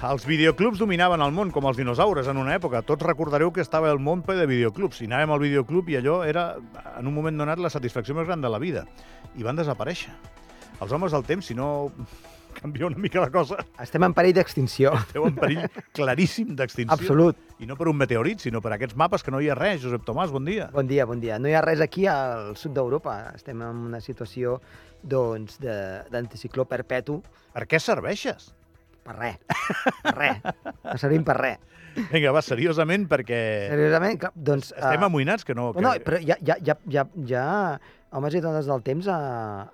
els videoclubs dominaven el món com els dinosaures en una època. Tots recordareu que estava el món ple de videoclubs. I anàvem al videoclub i allò era, en un moment donat, la satisfacció més gran de la vida. I van desaparèixer. Els homes del temps, si no canvia una mica la cosa, Estem en perill d'extinció. esteu en perill claríssim d'extinció. Absolut. I no per un meteorit, sinó per aquests mapes que no hi ha res. Josep Tomàs, bon dia. Bon dia, bon dia. No hi ha res aquí al sud d'Europa. Estem en una situació doncs, de- d'anticicló perpetu Per què serveixes? Per res. Per res. No servim per res. Vinga, va, seriosament, perquè Seriosament, clar, doncs... estem eh, amoïnats que no... Que... No, però ha, hi ha, hi ha homes i dones del temps a,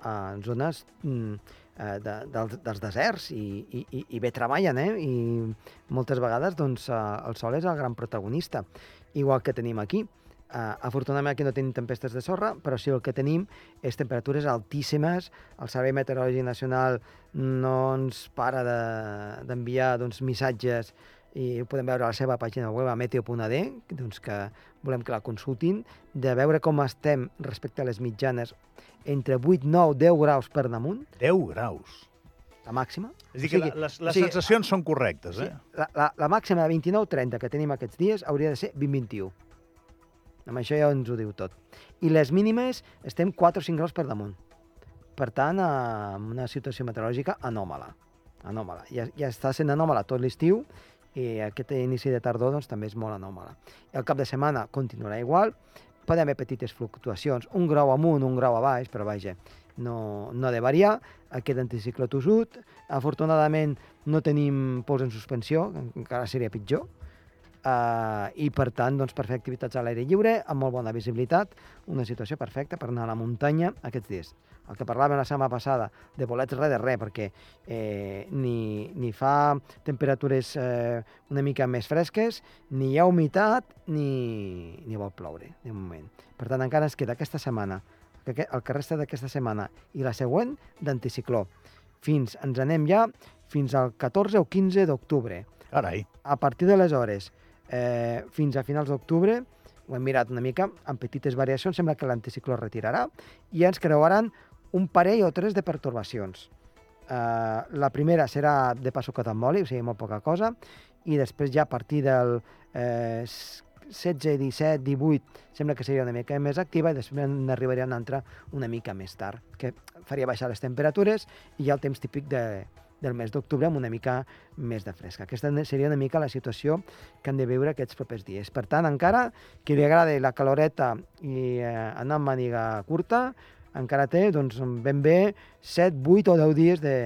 a zones mm, eh, de, dels, dels deserts i, i, i- i bé treballen, eh? I moltes vegades doncs, eh, el sol és el gran protagonista, igual que tenim aquí. Uh, afortunadament aquí no tenim tempestes de sorra, però sí el que tenim és temperatures altíssimes. El Servei Meteorològic Nacional no ens para de- d'enviar doncs, missatges i ho podem veure a la seva pàgina web a meteo.d, doncs que volem que la consultin, de veure com estem respecte a les mitjanes entre 8, 9, 10 graus per damunt, 10 graus. la màxima. És a dir, O que sigui, les, o les sigui, sensacions són correctes, Sí, eh? la, la, la màxima de 29-30 que tenim aquests dies hauria de ser 20-21. Amb això ja ens ho diu tot. I les mínimes estem 4 o 5 graus per damunt. Per tant, eh, en una situació meteorològica anòmala. Anòmala. Ja, ja està sent anòmala tot l'estiu i aquest inici de tardor doncs, també és molt anòmala. El cap de setmana continuarà igual, poden haver petites fluctuacions, un grau amunt, un grau a baix, però vaja, no, no ha de variar. Aquest anticicló tossut, afortunadament no tenim pols en suspensió, encara seria pitjor, Uh, I, per tant, doncs, per fer activitats a l'aire lliure, amb molt bona visibilitat, una situació perfecta per anar a la muntanya aquests dies. El que parlàvem la setmana passada, de bolets res de res, perquè eh, ni, ni fa temperatures eh, una mica més fresques, ni hi ha humitat, ni, ni vol ploure, de moment. Per tant, encara ens queda aquesta setmana, el que resta d'aquesta setmana i la següent, d'anticicló. Fins, ens anem ja fins al 14 o 15 d'octubre Carai. a partir d'aleshores eh, fins a finals d'octubre, ho hem mirat una mica, amb petites variacions, sembla que l'anticicló retirarà i ens creuaran un parell o tres de pertorbacions. Eh, la primera serà de passo catamboli, o sigui, molt poca cosa, i després ja a partir del eh, 16, 17, 18, sembla que seria una mica més activa i després n'arribaria una altra una mica més tard, que faria baixar les temperatures i ja el temps típic de, del mes d'octubre amb una mica més de fresca. Aquesta seria una mica la situació que han de viure aquests propers dies. Per tant, encara, qui li agrada la caloreta i eh, anar amb màniga curta, encara té doncs, ben bé 7, 8 o 10 dies de...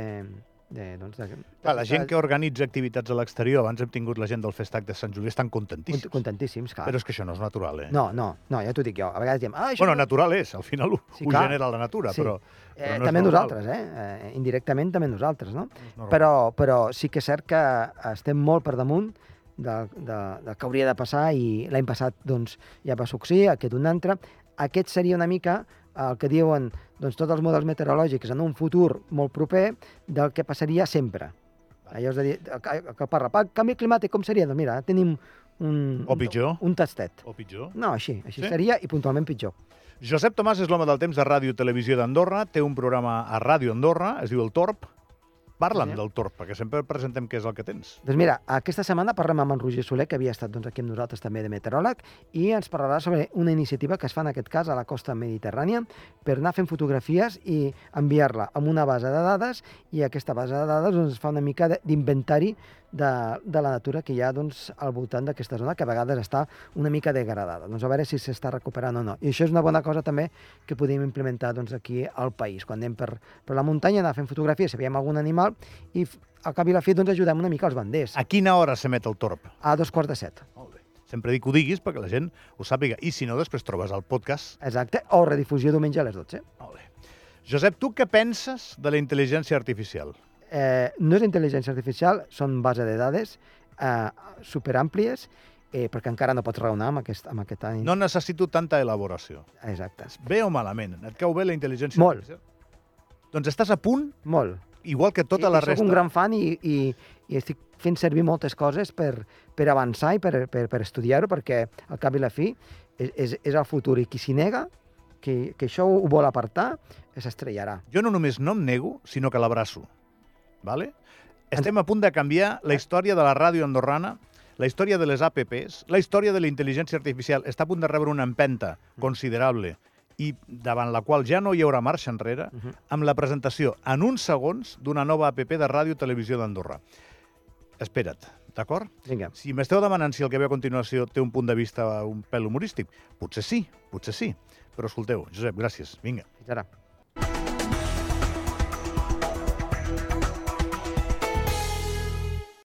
de, doncs, de, Clar, la gent que organitza activitats a l'exterior, abans hem tingut la gent del Festac de Sant Julià, estan contentíssims. Cont- Contentíssims, clar. Però és que això no és natural, eh? No, no, no, ja t'ho dic jo. A vegades diem... Ah, això Bueno, no... natural és, al final ho, Sí, ho clar. genera la natura, Sí. però, Eh, però no és també nosaltres, eh? eh? Indirectament també nosaltres, no? No. Però, però sí que és cert que estem molt per damunt del, de, del que hauria de passar i l'any passat doncs, ja va succeir, aquest un altre. Aquest seria una mica el que diuen doncs, tots els models meteorològics en un futur molt proper del que passaria sempre. Allò és de dir, que, que parla, "Pa, canvi climàtic com seria? Doncs mira, tenim un, O pitjor. un, tastet. O pitjor. No, així, així Sí? seria i puntualment pitjor. Josep Tomàs és l'home del temps de Ràdio Televisió d'Andorra, té un programa a Ràdio Andorra, es diu El Torp. Parla'm Sí. del Torp, perquè sempre presentem què és el que tens. Doncs mira, aquesta setmana parlem amb en Roger Soler, que havia estat doncs, aquí amb nosaltres també de meteoròleg, i ens parlarà sobre una iniciativa que es fa en aquest cas a la costa mediterrània per anar fent fotografies i enviar-la amb una base de dades i aquesta base de dades doncs, fa una mica d'inventari de, de la natura que hi ha doncs, al voltant d'aquesta zona, que a vegades està una mica degradada. Doncs a veure si s'està recuperant o no. I això és una bona cosa també que podem implementar doncs, aquí al país. Quan anem per, per la muntanya, anar fent fotografies, si veiem algun animal, i al cap i la fi doncs, ajudem una mica els banders. A quina hora s'emet el Torp? A dos quarts de set. Molt bé. Sempre dic que ho diguis perquè la gent ho sàpiga. I si no, després trobes el podcast. Exacte. O redifusió diumenge a les 12. Molt bé. Josep, tu què penses de la intel·ligència artificial? Eh, no és intel·ligència artificial, són base de dades eh, superàmplies, eh, perquè encara no pots raonar amb aquest, amb aquest any. No necessito tanta elaboració. Exacte. Bé o malament? Et cau bé la intel·ligència Molt. artificial? Doncs estàs a punt, Molt. igual que tota I, la i soc resta. un gran fan i, i, i estic fent servir moltes coses per, per avançar i per, per, per estudiar-ho, perquè al cap i la fi és, és, és el futur. I qui s'hi nega, que, que això ho vol apartar, s'estrellarà. Jo no només no em nego, sinó que l'abraço. Vale? Estem a punt de canviar la història de la ràdio andorrana, la història de les APPs, la història de la intel·ligència artificial. Està a punt de rebre una empenta considerable i davant la qual ja no hi haurà marxa enrere, amb la presentació en uns segons d'una nova APP de Ràdio Televisió d'Andorra. Espera't, d'acord? Vinga. Si m'esteu demanant si el que ve a continuació té un punt de vista un pèl humorístic, potser sí, potser sí. Però escolteu, Josep, gràcies. Vinga. Fins ara.